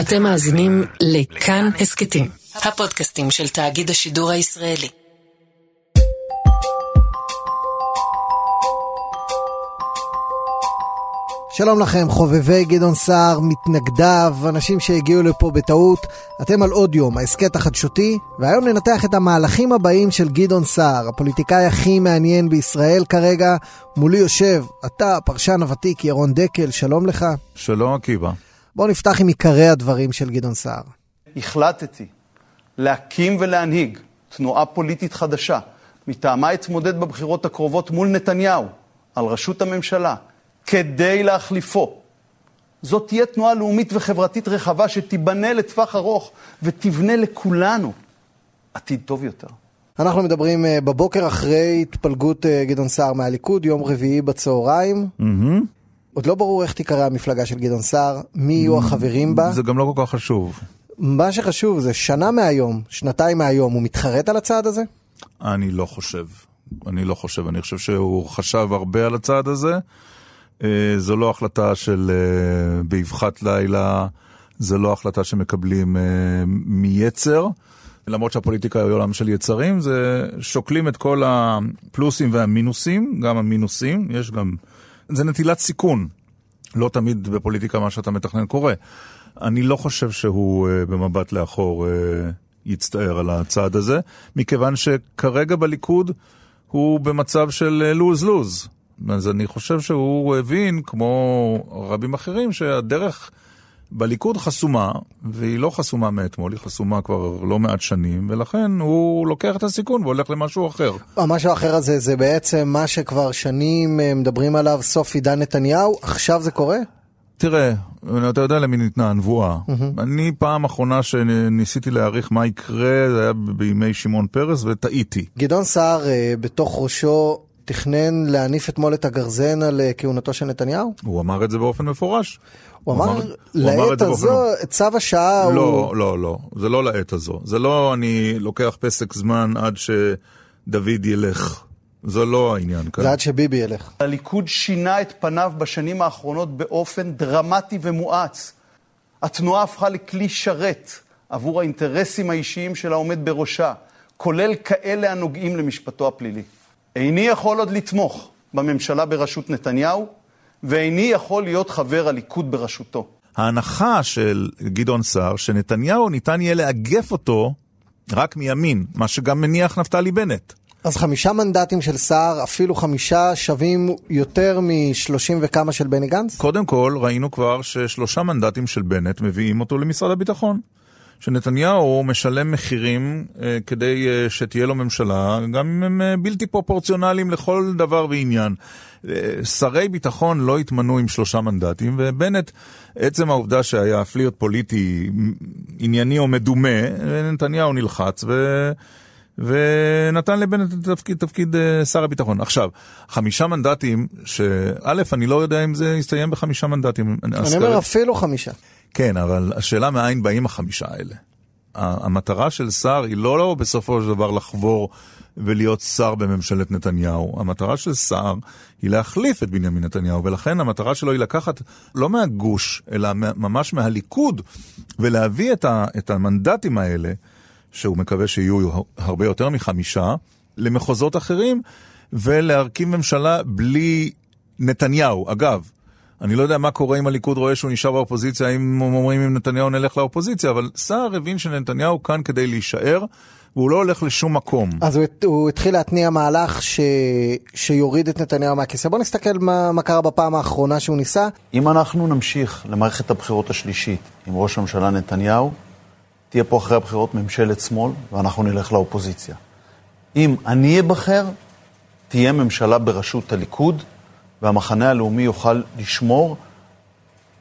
אתם מאזינים לכאן הסכתים, הפודקאסטים של תאגיד השידור הישראלי. שלום לכם, חובבי גדעון סער, מתנגדיו, אנשים שהגיעו לפה בטעות. אתם על עוד יום, ההסכת החדשותי, והיום ננתח את המהלכים הבאים של גדעון סער, הפוליטיקאי הכי מעניין בישראל כרגע. מולי יושב, אתה, הפרשן הוותיק ירון דקל, שלום לך. שלום עקיבא. בואו נפתח עם עיקרי הדברים של גדעון סער. החלטתי להקים ולהנהיג תנועה פוליטית חדשה, מטעמה אתמודד בבחירות הקרובות מול נתניהו, על ראשות הממשלה. כדי להחליפו. זאת תהיה תנועה לאומית וחברתית רחבה שתיבנה לטווח ארוך ותבנה לכולנו עתיד טוב יותר. אנחנו מדברים אה, בבוקר אחרי התפלגות אה, גדעון סער מהליכוד, יום רביעי בצהריים. Mm-hmm. עוד לא ברור איך תיקרא המפלגה של גדעון סער, מי יהיו החברים בה. זה גם לא כל כך חשוב. מה שחשוב זה שנה מהיום, שנתיים מהיום, הוא מתחרט על הצעד הזה? אני לא חושב. אני לא חושב. אני חושב שהוא חשב הרבה על הצעד הזה. אה, זו לא החלטה של אה, באבחת לילה, זו לא החלטה שמקבלים אה, מיצר. למרות שהפוליטיקה היא עולם של יצרים, זה שוקלים את כל הפלוסים והמינוסים, גם המינוסים, יש גם... זה נטילת סיכון. לא תמיד בפוליטיקה מה שאתה מתכנן קורה. אני לא חושב שהוא במבט לאחור יצטער על הצעד הזה, מכיוון שכרגע בליכוד הוא במצב של לוז-לוז. אז אני חושב שהוא הבין, כמו רבים אחרים, שהדרך בליכוד חסומה, והיא לא חסומה מאתמול, היא חסומה כבר לא מעט שנים, ולכן הוא לוקח את הסיכון והולך למשהו אחר. המשהו האחר הזה זה בעצם מה שכבר שנים אה, מדברים עליו, סוף עידן נתניהו, עכשיו זה קורה? תראה, אתה יודע למי ניתנה הנבואה. Mm-hmm. אני פעם אחרונה שניסיתי להעריך מה יקרה, זה היה בימי שמעון פרס, וטעיתי. גדעון סער, אה, בתוך ראשו תכנן להניף אתמול את הגרזן על אה, כהונתו של נתניהו? הוא אמר את זה באופן מפורש. הוא אמר, לעת הזו, צו השעה הוא... לא, לא, לא, זה לא לעת הזו. זה לא אני לוקח פסק זמן עד שדוד ילך. זה לא העניין כאן. זה עד שביבי ילך. הליכוד שינה את פניו בשנים האחרונות באופן דרמטי ומואץ. התנועה הפכה לכלי שרת עבור האינטרסים האישיים של העומד בראשה, כולל כאלה הנוגעים למשפטו הפלילי. איני יכול עוד לתמוך בממשלה בראשות נתניהו, ואיני יכול להיות חבר הליכוד בראשותו. ההנחה של גדעון סער, שנתניהו ניתן יהיה לאגף אותו רק מימין, מה שגם מניח נפתלי בנט. אז חמישה מנדטים של סער, אפילו חמישה שווים יותר משלושים וכמה של בני גנץ? קודם כל, ראינו כבר ששלושה מנדטים של בנט מביאים אותו למשרד הביטחון. שנתניהו משלם מחירים אה, כדי אה, שתהיה לו ממשלה, גם אם הם אה, בלתי פרופורציונליים לכל דבר ועניין. אה, שרי ביטחון לא התמנו עם שלושה מנדטים, ובנט, עצם העובדה שהיה פלירט פוליטי ענייני או מדומה, נתניהו נלחץ ו... ונתן לבנט את תפקיד, תפקיד אה, שר הביטחון. עכשיו, חמישה מנדטים, שא', אני לא יודע אם זה יסתיים בחמישה מנדטים. אני אומר אפילו חמישה. כן, אבל השאלה מאין באים החמישה האלה. המטרה של שר היא לא, לא בסופו של דבר לחבור ולהיות שר בממשלת נתניהו. המטרה של שר היא להחליף את בנימין נתניהו, ולכן המטרה שלו היא לקחת לא מהגוש, אלא ממש מהליכוד, ולהביא את, ה, את המנדטים האלה, שהוא מקווה שיהיו הרבה יותר מחמישה, למחוזות אחרים, ולהרכיב ממשלה בלי נתניהו. אגב, אני לא יודע מה קורה אם הליכוד רואה שהוא נשאר באופוזיציה, אם אומרים אם נתניהו נלך לאופוזיציה, אבל סער הבין שנתניהו כאן כדי להישאר, והוא לא הולך לשום מקום. אז הוא, הוא התחיל להתניע מהלך ש... שיוריד את נתניהו מהכיסא. בוא נסתכל מה, מה קרה בפעם האחרונה שהוא ניסה. אם אנחנו נמשיך למערכת הבחירות השלישית עם ראש הממשלה נתניהו, תהיה פה אחרי הבחירות ממשלת שמאל, ואנחנו נלך לאופוזיציה. אם אני אבחר, תהיה ממשלה בראשות הליכוד, והמחנה הלאומי יוכל לשמור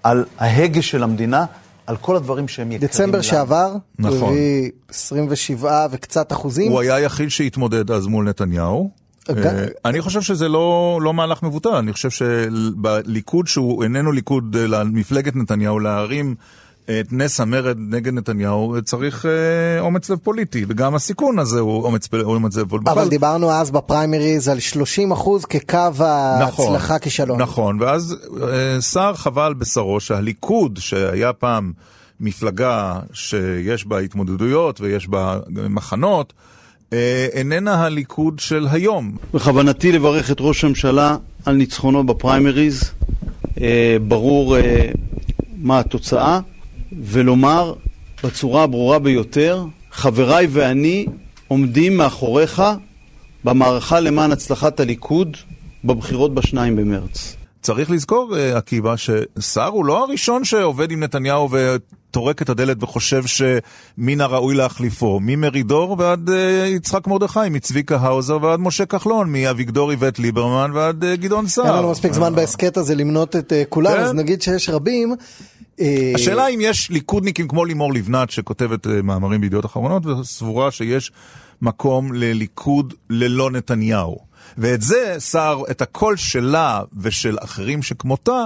על ההגה של המדינה, על כל הדברים שהם יקרים דצמבר שעבר, נכון. הוא הביא 27 וקצת אחוזים. הוא היה היחיד שהתמודד אז מול נתניהו. אה, אני חושב שזה לא, לא מהלך מבוטל, אני חושב שבליכוד שהוא איננו ליכוד אה, למפלגת נתניהו, להרים את נס המרד נגד נתניהו צריך אה, אומץ לב פוליטי, וגם הסיכון הזה הוא אומץ, אומץ לב פוליטי. אבל בכלל... דיברנו אז בפריימריז על 30 אחוז כקו ההצלחה נכון, כישלון. נכון, ואז אה, שר חבל בשרו שהליכוד שהיה פעם מפלגה שיש בה התמודדויות ויש בה מחנות, אה, איננה הליכוד של היום. בכוונתי לברך את ראש הממשלה על ניצחונו בפריימריז. אה, ברור אה, מה התוצאה, ולומר בצורה הברורה ביותר, חבריי ואני עומדים מאחוריך במערכה למען הצלחת הליכוד בבחירות בשניים במרץ. צריך לזכור, אה, עקיבא, שסער הוא לא הראשון שעובד עם נתניהו וטורק את הדלת וחושב שמן הראוי להחליפו. ממרידור ועד אה, יצחק מרדכי, מצביקה האוזר ועד משה כחלון, מאביגדור איווט ליברמן ועד אה, גדעון סער. אין לנו מספיק זמן בהסכת הזה למנות את כולם, כן. אז נגיד שיש רבים. השאלה אם יש ליכודניקים כמו לימור לבנת, שכותבת מאמרים בידיעות אחרונות, וסבורה שיש מקום לליכוד ללא נתניהו. ואת זה, סער, את הקול שלה ושל אחרים שכמותה,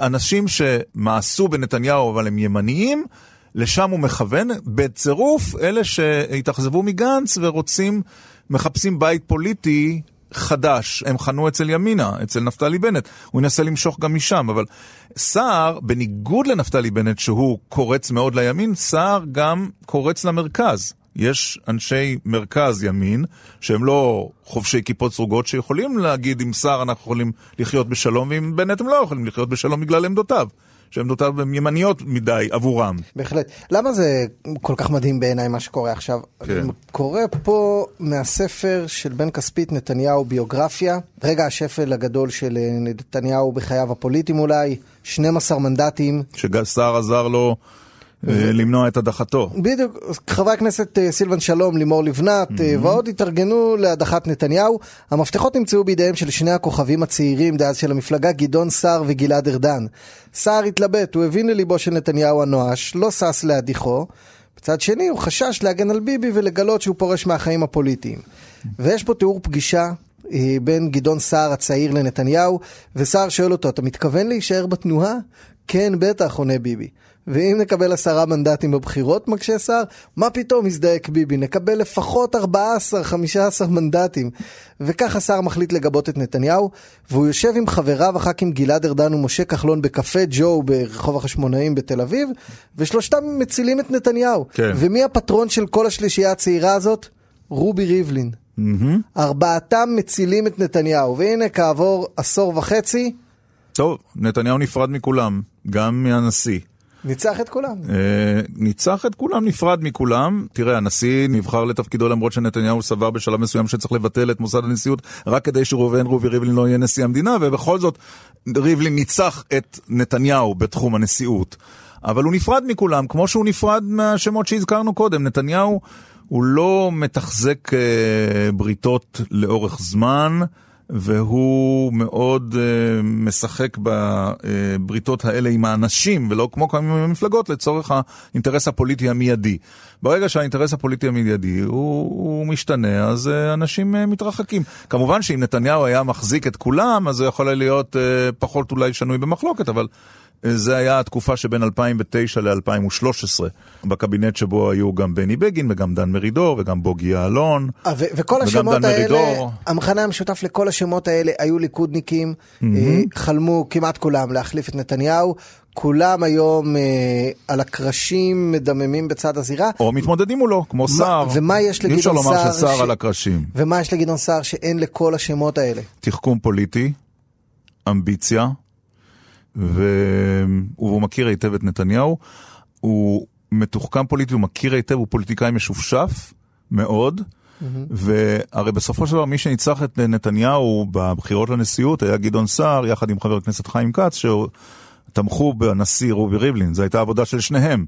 אנשים שמאסו בנתניהו אבל הם ימניים, לשם הוא מכוון, בצירוף אלה שהתאכזבו מגנץ ורוצים, מחפשים בית פוליטי חדש, הם חנו אצל ימינה, אצל נפתלי בנט. הוא ינסה למשוך גם משם, אבל סער, בניגוד לנפתלי בנט, שהוא קורץ מאוד לימין, סער גם קורץ למרכז. יש אנשי מרכז ימין, שהם לא חובשי כיפות סרוגות, שיכולים להגיד עם סער אנחנו יכולים לחיות בשלום, ועם בנט הם לא יכולים לחיות בשלום בגלל עמדותיו. שעמדותיו הן ימניות מדי עבורם. בהחלט. למה זה כל כך מדהים בעיניי מה שקורה עכשיו? כן. קורה פה מהספר של בן כספית נתניהו ביוגרפיה, רגע השפל הגדול של נתניהו בחייו הפוליטיים אולי, 12 מנדטים. שסער עזר לו למנוע את הדחתו. בדיוק, חברי הכנסת אה, סילבן שלום, לימור לבנת mm-hmm. ועוד התארגנו להדחת נתניהו. המפתחות נמצאו בידיהם של שני הכוכבים הצעירים דאז של המפלגה, גדעון סער וגלעד ארדן. סער התלבט, הוא הבין לליבו של נתניהו הנואש, לא שש להדיחו. בצד שני, הוא חשש להגן על ביבי ולגלות שהוא פורש מהחיים הפוליטיים. ויש פה תיאור פגישה אה, בין גדעון סער הצעיר לנתניהו, וסער שואל אותו, אתה מתכוון להישאר בתנועה? כן, בטח, עונה ביבי. ואם נקבל עשרה מנדטים בבחירות, מקשה סער, מה פתאום הזדעק ביבי? נקבל לפחות 14-15 מנדטים. וככה סער מחליט לגבות את נתניהו, והוא יושב עם חבריו הח"כים גלעד ארדן ומשה כחלון בקפה ג'ו ברחוב החשמונאים בתל אביב, ושלושתם מצילים את נתניהו. כן. ומי הפטרון של כל השלישייה הצעירה הזאת? רובי ריבלין. Mm-hmm. ארבעתם מצילים את נתניהו, והנה כעבור עשור וחצי... טוב, נתניהו נפרד מכולם, גם מהנשיא. ניצח את כולם. אה, ניצח את כולם, נפרד מכולם. תראה, הנשיא נבחר לתפקידו למרות שנתניהו סבר בשלב מסוים שצריך לבטל את מוסד הנשיאות רק כדי שראובן רובי ריבלין לא יהיה נשיא המדינה, ובכל זאת ריבלין ניצח את נתניהו בתחום הנשיאות. אבל הוא נפרד מכולם, כמו שהוא נפרד מהשמות שהזכרנו קודם. נתניהו הוא לא מתחזק אה, בריתות לאורך זמן. והוא מאוד uh, משחק בבריתות האלה עם האנשים, ולא כמו עם המפלגות, לצורך האינטרס הפוליטי המיידי. ברגע שהאינטרס הפוליטי המיידי הוא, הוא משתנה, אז uh, אנשים uh, מתרחקים. כמובן שאם נתניהו היה מחזיק את כולם, אז זה יכול להיות uh, פחות אולי שנוי במחלוקת, אבל... זה היה התקופה שבין 2009 ל-2013, בקבינט שבו היו גם בני בגין וגם דן מרידור וגם בוגי יעלון. 아, ו- וכל השמות האלה, מרידור. המכנה המשותף לכל השמות האלה היו ליכודניקים, mm-hmm. חלמו כמעט כולם להחליף את נתניהו. כולם היום אה, על הקרשים מדממים בצד הזירה. או מתמודדים מולו, כמו סער. ומה יש לגדעון סער? אי אפשר לומר שסער ש... על הקרשים. ומה יש לגדעון סער שאין לכל השמות האלה? תחכום פוליטי, אמביציה, והוא מכיר היטב את נתניהו. הוא מתוחכם פוליטי, הוא מכיר היטב, הוא פוליטיקאי משופשף מאוד. Mm-hmm. והרי בסופו של דבר מי שניצח את נתניהו בבחירות לנשיאות היה גדעון סער יחד עם חבר הכנסת חיים כץ שתמכו בנשיא רובי ריבלין, זו הייתה עבודה של שניהם.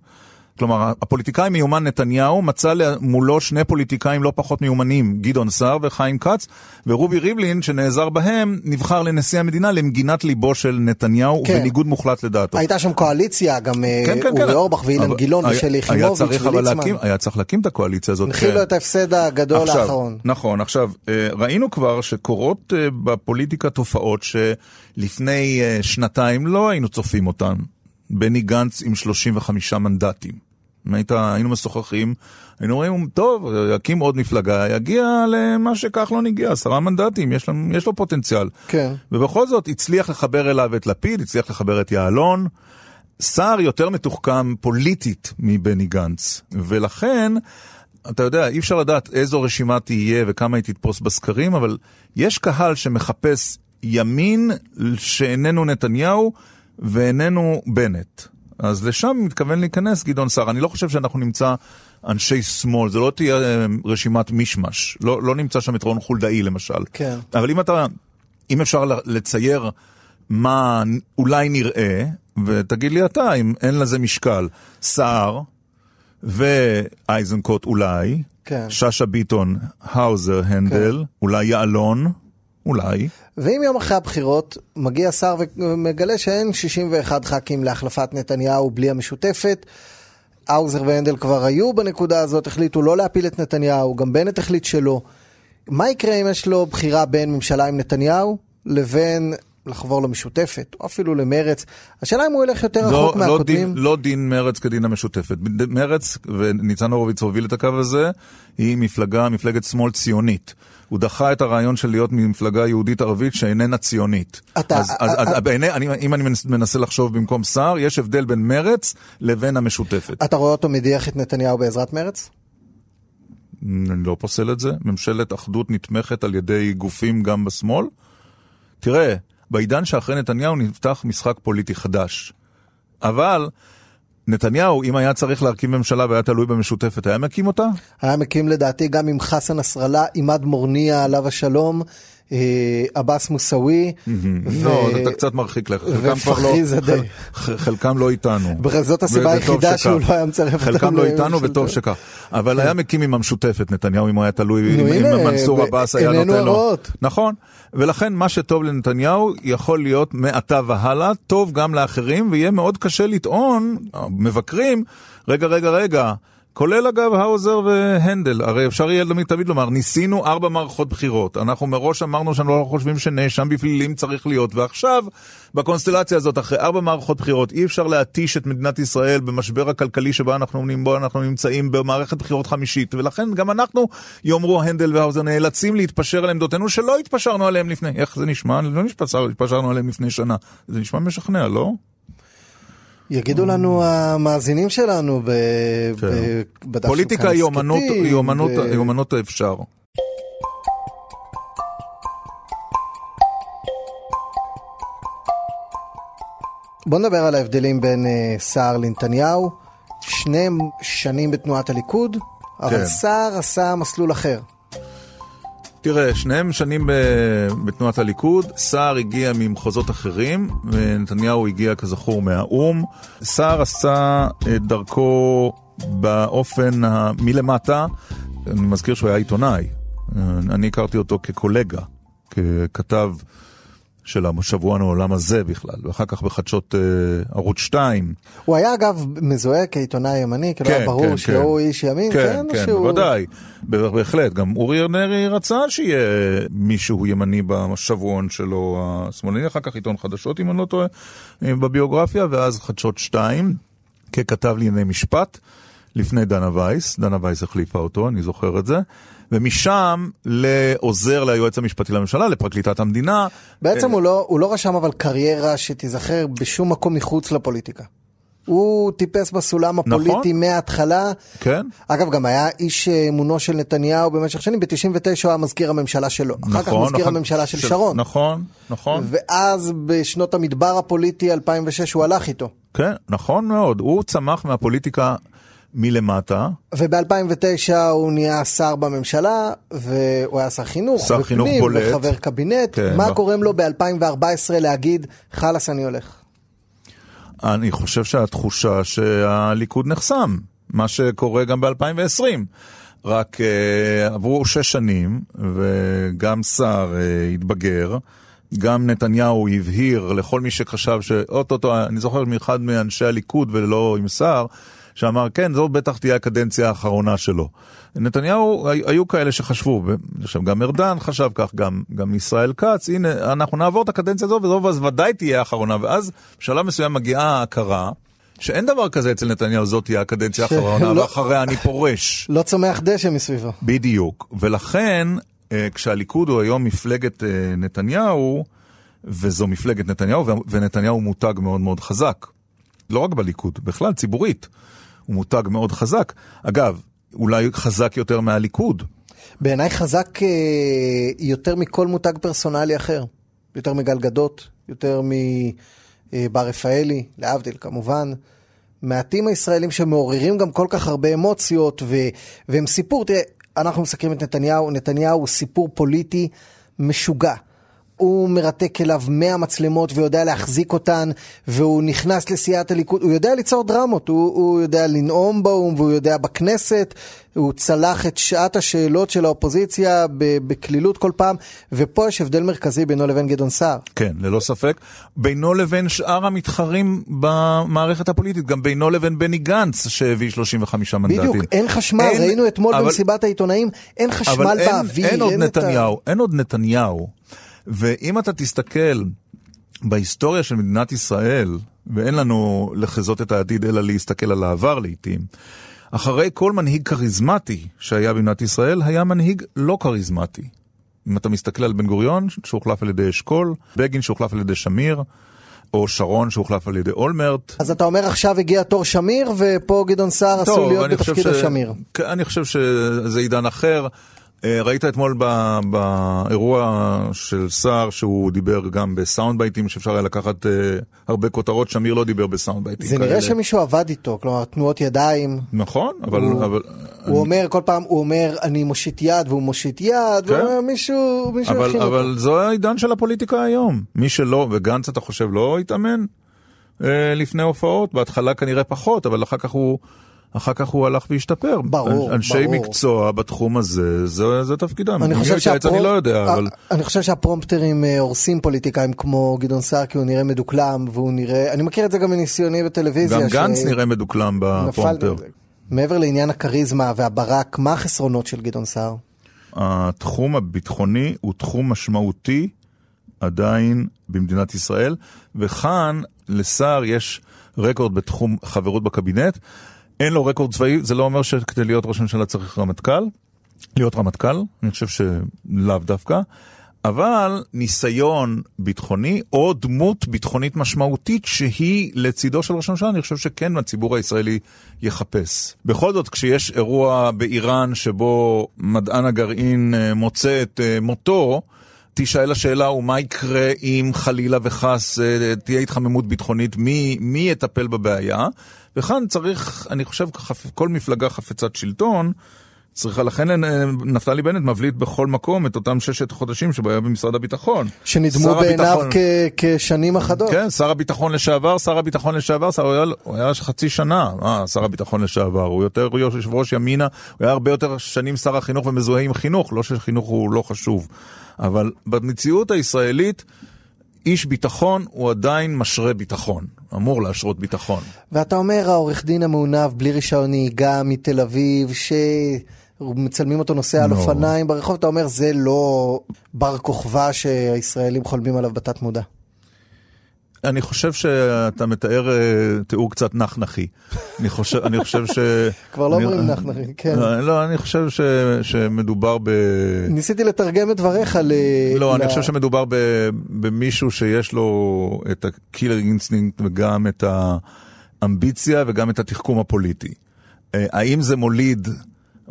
כלומר, הפוליטיקאי מיומן נתניהו מצא מולו שני פוליטיקאים לא פחות מיומנים, גדעון סער וחיים כץ, ורובי ריבלין, שנעזר בהם, נבחר לנשיא המדינה למגינת ליבו של נתניהו, כן. בניגוד מוחלט לדעתו. הייתה שם קואליציה, גם אה, כן, כן, אורי כן. אורבך ואילן גילון ושלי יחימוביץ' וליצמן. היה צריך להקים את הקואליציה הזאת. הנחילו כן. את ההפסד הגדול עכשיו, האחרון. נכון, עכשיו, אה, ראינו כבר שקורות אה, בפוליטיקה תופעות שלפני שנתיים לא היינו צופים אותן. בני גנץ עם 35 מנדטים. היית, היינו משוחחים, היינו רואים, טוב, יקים עוד מפלגה, יגיע למה שכחלון הגיע, עשרה מנדטים, יש לו, יש לו פוטנציאל. כן. ובכל זאת הצליח לחבר אליו את לפיד, הצליח לחבר את יעלון. סער יותר מתוחכם פוליטית מבני גנץ, ולכן, אתה יודע, אי אפשר לדעת איזו רשימה תהיה וכמה היא תתפוס בסקרים, אבל יש קהל שמחפש ימין שאיננו נתניהו ואיננו בנט. אז לשם מתכוון להיכנס גדעון סער. אני לא חושב שאנחנו נמצא אנשי שמאל, זה לא תהיה אה, רשימת מישמש. לא, לא נמצא שם את רון חולדאי למשל. כן. אבל אם אתה, אם אפשר לצייר מה אולי נראה, ותגיד לי אתה אם אין לזה משקל, סער ואייזנקוט אולי, כן. שאשא ביטון, האוזר, הנדל, כן. אולי יעלון, אולי. ואם יום אחרי הבחירות מגיע שר ומגלה שאין 61 ח"כים להחלפת נתניהו בלי המשותפת, האוזר והנדל כבר היו בנקודה הזאת, החליטו לא להפיל את נתניהו, גם בנט החליט שלא. מה יקרה אם יש לו בחירה בין ממשלה עם נתניהו לבין לחבור למשותפת, או אפילו למרץ? השאלה אם הוא ילך יותר רחוק לא, לא, מהקודמים. דין, לא דין מרץ כדין המשותפת. מרץ, וניצן הורוביץ הוביל את הקו הזה, היא מפלגה, מפלגת שמאל ציונית. הוא דחה את הרעיון של להיות ממפלגה יהודית ערבית שאיננה ציונית. אתה- אז, אז, אז אתה- בעיני, אני, אם אני מנסה לחשוב במקום סער, יש הבדל בין מרץ לבין המשותפת. אתה רואה אותו מדיח את נתניהו בעזרת מרץ? אני לא פוסל את זה. ממשלת אחדות נתמכת על ידי גופים גם בשמאל. תראה, בעידן שאחרי נתניהו נפתח משחק פוליטי חדש. אבל נתניהו, אם היה צריך להרכיב ממשלה והיה תלוי במשותפת, היה מקים אותה? היה מקים לדעתי גם עם חסן נסראללה, עימאד מורניה עליו השלום, עבאס מוסאווי. לא, אתה קצת מרחיק לך. חלקם לא... חלקם לא איתנו. זאת הסיבה היחידה שהוא. לא היה מצרף אותם חלקם לא איתנו. וטוב שכך. אבל היה מקים עם המשותפת, נתניהו, אם הוא היה תלוי, אם מנסור עבאס היה נותן לו. נכון. ולכן מה שטוב לנתניהו יכול להיות מעתה והלאה, טוב גם לאחרים, ויהיה מאוד קשה לטעון, מבקרים, רגע, רגע, רגע. כולל אגב האוזר והנדל, הרי אפשר יהיה תמיד תמיד לומר, ניסינו ארבע מערכות בחירות, אנחנו מראש אמרנו שאנחנו לא חושבים שנאשם בפלילים צריך להיות, ועכשיו, בקונסטלציה הזאת, אחרי ארבע מערכות בחירות, אי אפשר להתיש את מדינת ישראל במשבר הכלכלי שבו אנחנו, בו אנחנו נמצאים במערכת בחירות חמישית, ולכן גם אנחנו, יאמרו הנדל והאוזר, נאלצים להתפשר על עמדותינו שלא התפשרנו עליהם לפני, איך זה נשמע? לא התפשרנו עליהם לפני שנה, זה נשמע משכנע, לא? יגידו לנו המאזינים שלנו ב- כן. ב- פוליטיקה היא אומנות, היא אומנות, ו- היא אומנות האפשר. בוא נדבר על ההבדלים בין אה, סער לנתניהו. שניהם שנים בתנועת הליכוד, אבל כן. סער עשה מסלול אחר. תראה, שניהם שנים בתנועת הליכוד, סער הגיע ממחוזות אחרים, ונתניהו הגיע כזכור מהאו"ם. סער עשה את דרכו באופן ה- מלמטה, אני מזכיר שהוא היה עיתונאי. אני הכרתי אותו כקולגה, ככתב של השבועון העולם הזה בכלל, ואחר כך בחדשות אה, ערוץ 2. הוא היה אגב מזוהה כעיתונאי ימני, כאילו היה ברור שהוא איש ימין, כן, או כן, שהוא... בוודאי, בהחלט. גם אורי ארנרי רצה שיהיה מישהו ימני בשבועון שלו השמאלני, אחר כך עיתון חדשות, אם אני לא טועה, אה, בביוגרפיה, ואז חדשות 2, ככתב לענייני משפט, לפני דנה וייס, דנה וייס החליפה אותו, אני זוכר את זה, ומשם לעוזר ליועץ המשפטי לממשלה, לפרקליטת המדינה. בעצם אה, הוא לא, הוא לא רשם אבל קריירה שתיזכר בשום מקום מחוץ לפוליטיקה. הוא טיפס בסולם הפוליטי נכון. מההתחלה. כן. אגב, גם היה איש אמונו של נתניהו במשך שנים, ב-99 הוא היה מזכיר הממשלה שלו. אחר כך נכון, מזכיר נכון, הממשלה של שרון. נכון, נכון. ואז בשנות המדבר הפוליטי 2006 הוא הלך איתו. כן, נכון מאוד. הוא צמח מהפוליטיקה מלמטה. וב-2009 הוא נהיה שר בממשלה, והוא היה שר חינוך, שר חינוך בולט. וחבר קבינט. כן, מה לא. גורם לו ב-2014 להגיד, חלאס אני הולך? אני חושב שהתחושה שהליכוד נחסם, מה שקורה גם ב-2020. רק אה, עברו שש שנים, וגם סער אה, התבגר, גם נתניהו הבהיר לכל מי שחשב שאו-טו-טו, אני זוכר מאחד מאנשי הליכוד ולא עם סער, שאמר, כן, זו בטח תהיה הקדנציה האחרונה שלו. נתניהו, היו כאלה שחשבו, עכשיו גם ארדן חשב כך, גם, גם ישראל כץ, הנה, אנחנו נעבור את הקדנציה הזו, וזו אז ודאי תהיה האחרונה, ואז בשלב מסוים מגיעה ההכרה, שאין דבר כזה אצל נתניהו, זאת תהיה הקדנציה האחרונה, שלא- ואחריה אני פורש. לא צומח דשא מסביבו. בדיוק. ולכן, אה, כשהליכוד הוא היום מפלגת אה, נתניהו, וזו מפלגת נתניהו, ונתניהו מותג מאוד מאוד חזק. לא רק בליכוד, בכלל, ציבורית. הוא מותג מאוד חזק. אגב, אולי חזק יותר מהליכוד. בעיניי חזק אה, יותר מכל מותג פרסונלי אחר. יותר מגלגדות, יותר מבר רפאלי, להבדיל כמובן. מעטים הישראלים שמעוררים גם כל כך הרבה אמוציות, ו- והם סיפור, תראה, אנחנו מסקרים את נתניהו, נתניהו הוא סיפור פוליטי משוגע. הוא מרתק אליו 100 מצלמות ויודע להחזיק אותן, והוא נכנס לסיעת הליכוד, הוא יודע ליצור דרמות, הוא, הוא יודע לנאום באו"ם והוא יודע בכנסת, הוא צלח את שעת השאלות של האופוזיציה בקלילות כל פעם, ופה יש הבדל מרכזי בינו לבין גדעון סער. כן, ללא ספק. בינו לבין שאר המתחרים במערכת הפוליטית, גם בינו לבין בני גנץ שהביא 35 מנדטים. בדיוק, אין חשמל, אין, ראינו אתמול אבל, במסיבת העיתונאים, אין חשמל באוויר. אין, אין עוד נתניהו, ה... אין עוד נתניהו. ואם אתה תסתכל בהיסטוריה של מדינת ישראל, ואין לנו לחזות את העתיד אלא להסתכל על העבר לעיתים, אחרי כל מנהיג כריזמטי שהיה במדינת ישראל, היה מנהיג לא כריזמטי. אם אתה מסתכל על בן גוריון, שהוחלף על ידי אשכול, בגין שהוחלף על ידי שמיר, או שרון שהוחלף על ידי אולמרט. אז אתה אומר עכשיו הגיע תור שמיר, ופה גדעון סער עשוי להיות בתפקיד ש... השמיר. אני חושב שזה עידן אחר. אה, ראית אתמול באירוע של סער שהוא דיבר גם בסאונד בייטים שאפשר היה לקחת אה, הרבה כותרות, שמיר לא דיבר בסאונד בייטים זה נראה שמישהו עבד איתו, כלומר תנועות ידיים. נכון, אבל... הוא, אבל הוא אני... אומר כל פעם, הוא אומר אני מושיט יד והוא מושיט יד, כן? ומישהו הכין אותו. אבל זו העידן של הפוליטיקה היום. מי שלא, וגנץ אתה חושב לא התאמן אה, לפני הופעות, בהתחלה כנראה פחות, אבל אחר כך הוא... אחר כך הוא הלך והשתפר. ברור, אנשי ברור. מקצוע בתחום הזה, זה, זה תפקידם. אני חושב, שהפרומ... אני לא יודע, אבל... אני חושב שהפרומפטרים אה, הורסים פוליטיקאים כמו גדעון סער, כי הוא נראה מדוקלם, והוא נראה... אני מכיר את זה גם מניסיוני בטלוויזיה. גם ש... גנץ נראה מדוקלם בפרומפטר. מעבר לעניין הכריזמה והברק, מה החסרונות של גדעון סער? התחום הביטחוני הוא תחום משמעותי עדיין במדינת ישראל, וכאן לסער יש רקורד בתחום חברות בקבינט. אין לו רקורד צבאי, זה לא אומר שכדי להיות ראש ממשלה צריך רמטכ"ל, להיות רמטכ"ל, אני חושב שלאו דווקא, אבל ניסיון ביטחוני או דמות ביטחונית משמעותית שהיא לצידו של ראש הממשלה, אני חושב שכן הציבור הישראלי יחפש. בכל זאת, כשיש אירוע באיראן שבו מדען הגרעין אה, מוצא את אה, מותו, תישאל השאלה הוא מה יקרה אם חלילה וחס אה, תהיה התחממות ביטחונית, מי, מי יטפל בבעיה? וכאן צריך, אני חושב, כל מפלגה חפצת שלטון, צריכה, לכן אה, נפתלי בנט מבליט בכל מקום את אותם ששת חודשים שבו היה במשרד הביטחון. שנדמו בעיניו כ- כשנים אחדות. כן, שר הביטחון לשעבר, שר הביטחון לשעבר, שר, הוא, היה, הוא היה חצי שנה, אה, שר הביטחון לשעבר, הוא יותר יושב ראש ימינה, הוא היה הרבה יותר שנים שר החינוך ומזוהה עם חינוך, לא שחינוך הוא לא חשוב. אבל במציאות הישראלית, איש ביטחון הוא עדיין משרה ביטחון, אמור להשרות ביטחון. ואתה אומר, העורך דין המעונב בלי רישיון נהיגה מתל אביב, שמצלמים אותו נוסע על no. אופניים ברחוב, אתה אומר, זה לא בר כוכבא שהישראלים חולמים עליו בתת מודע. אני חושב שאתה מתאר אה, תיאור קצת נחנחי. אני חושב, אני חושב ש... כבר לא אומרים נחנחי, כן. לא, לא, אני חושב ש, שמדובר ב... ניסיתי לתרגם את דבריך ל... לא. אני חושב שמדובר ב, במישהו שיש לו את ה killer instinct וגם את האמביציה וגם את התחכום הפוליטי. אה, האם זה מוליד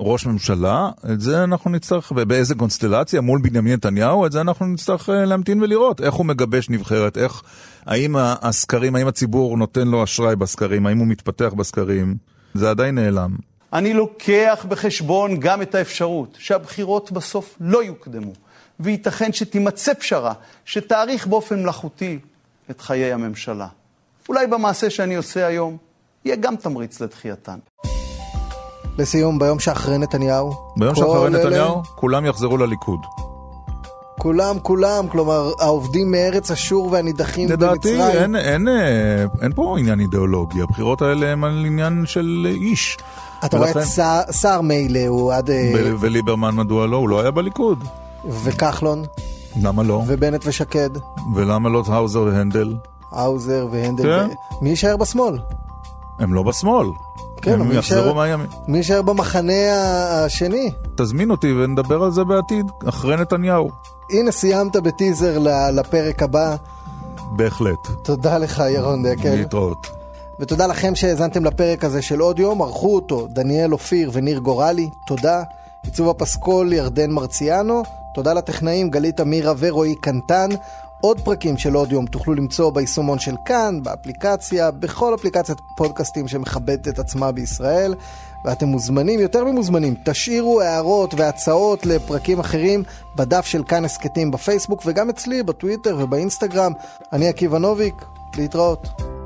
ראש ממשלה, את זה אנחנו נצטרך, ובאיזה קונסטלציה מול בנימין נתניהו, את זה אנחנו נצטרך אה, להמתין ולראות איך הוא מגבש נבחרת, איך, האם הסקרים, האם הציבור נותן לו אשראי בסקרים, האם הוא מתפתח בסקרים, זה עדיין נעלם. אני לוקח בחשבון גם את האפשרות שהבחירות בסוף לא יוקדמו, וייתכן שתימצא פשרה שתאריך באופן מלאכותי את חיי הממשלה. אולי במעשה שאני עושה היום יהיה גם תמריץ לדחייתן. לסיום, ביום שאחרי נתניהו. ביום שאחרי נתניהו, כולם יחזרו לליכוד. כולם, כולם, כלומר, העובדים מארץ אשור והנידחים במצרים. לדעתי, אין, אין, אה, אין פה עניין אידיאולוגי, הבחירות האלה הן על עניין של איש. אתה רואה את סער מילא, הוא עד... אה, וליברמן מדוע לא? הוא לא היה בליכוד. וכחלון. למה לא? ובנט ושקד. ולמה לא האוזר והנדל? האוזר והנדל. כן? מי יישאר בשמאל? הם לא בשמאל. כן, הם יחזרו מהימין. מי יישאר במחנה השני? תזמין אותי ונדבר על זה בעתיד, אחרי נתניהו. הנה סיימת בטיזר לפרק הבא. בהחלט. תודה לך ירון דקל. להתראות. ותודה לכם שהאזנתם לפרק הזה של עוד יום, ערכו אותו דניאל אופיר וניר גורלי, תודה. עיצוב הפסקול ירדן מרציאנו, תודה לטכנאים גלית אמירה ורועי קנטן. עוד פרקים של עוד יום תוכלו למצוא ביישומון של כאן, באפליקציה, בכל אפליקציית פודקאסטים שמכבדת את עצמה בישראל. ואתם מוזמנים, יותר ממוזמנים, תשאירו הערות והצעות לפרקים אחרים בדף של כאן הסכתים בפייסבוק וגם אצלי בטוויטר ובאינסטגרם. אני עקיבא נוביק, להתראות.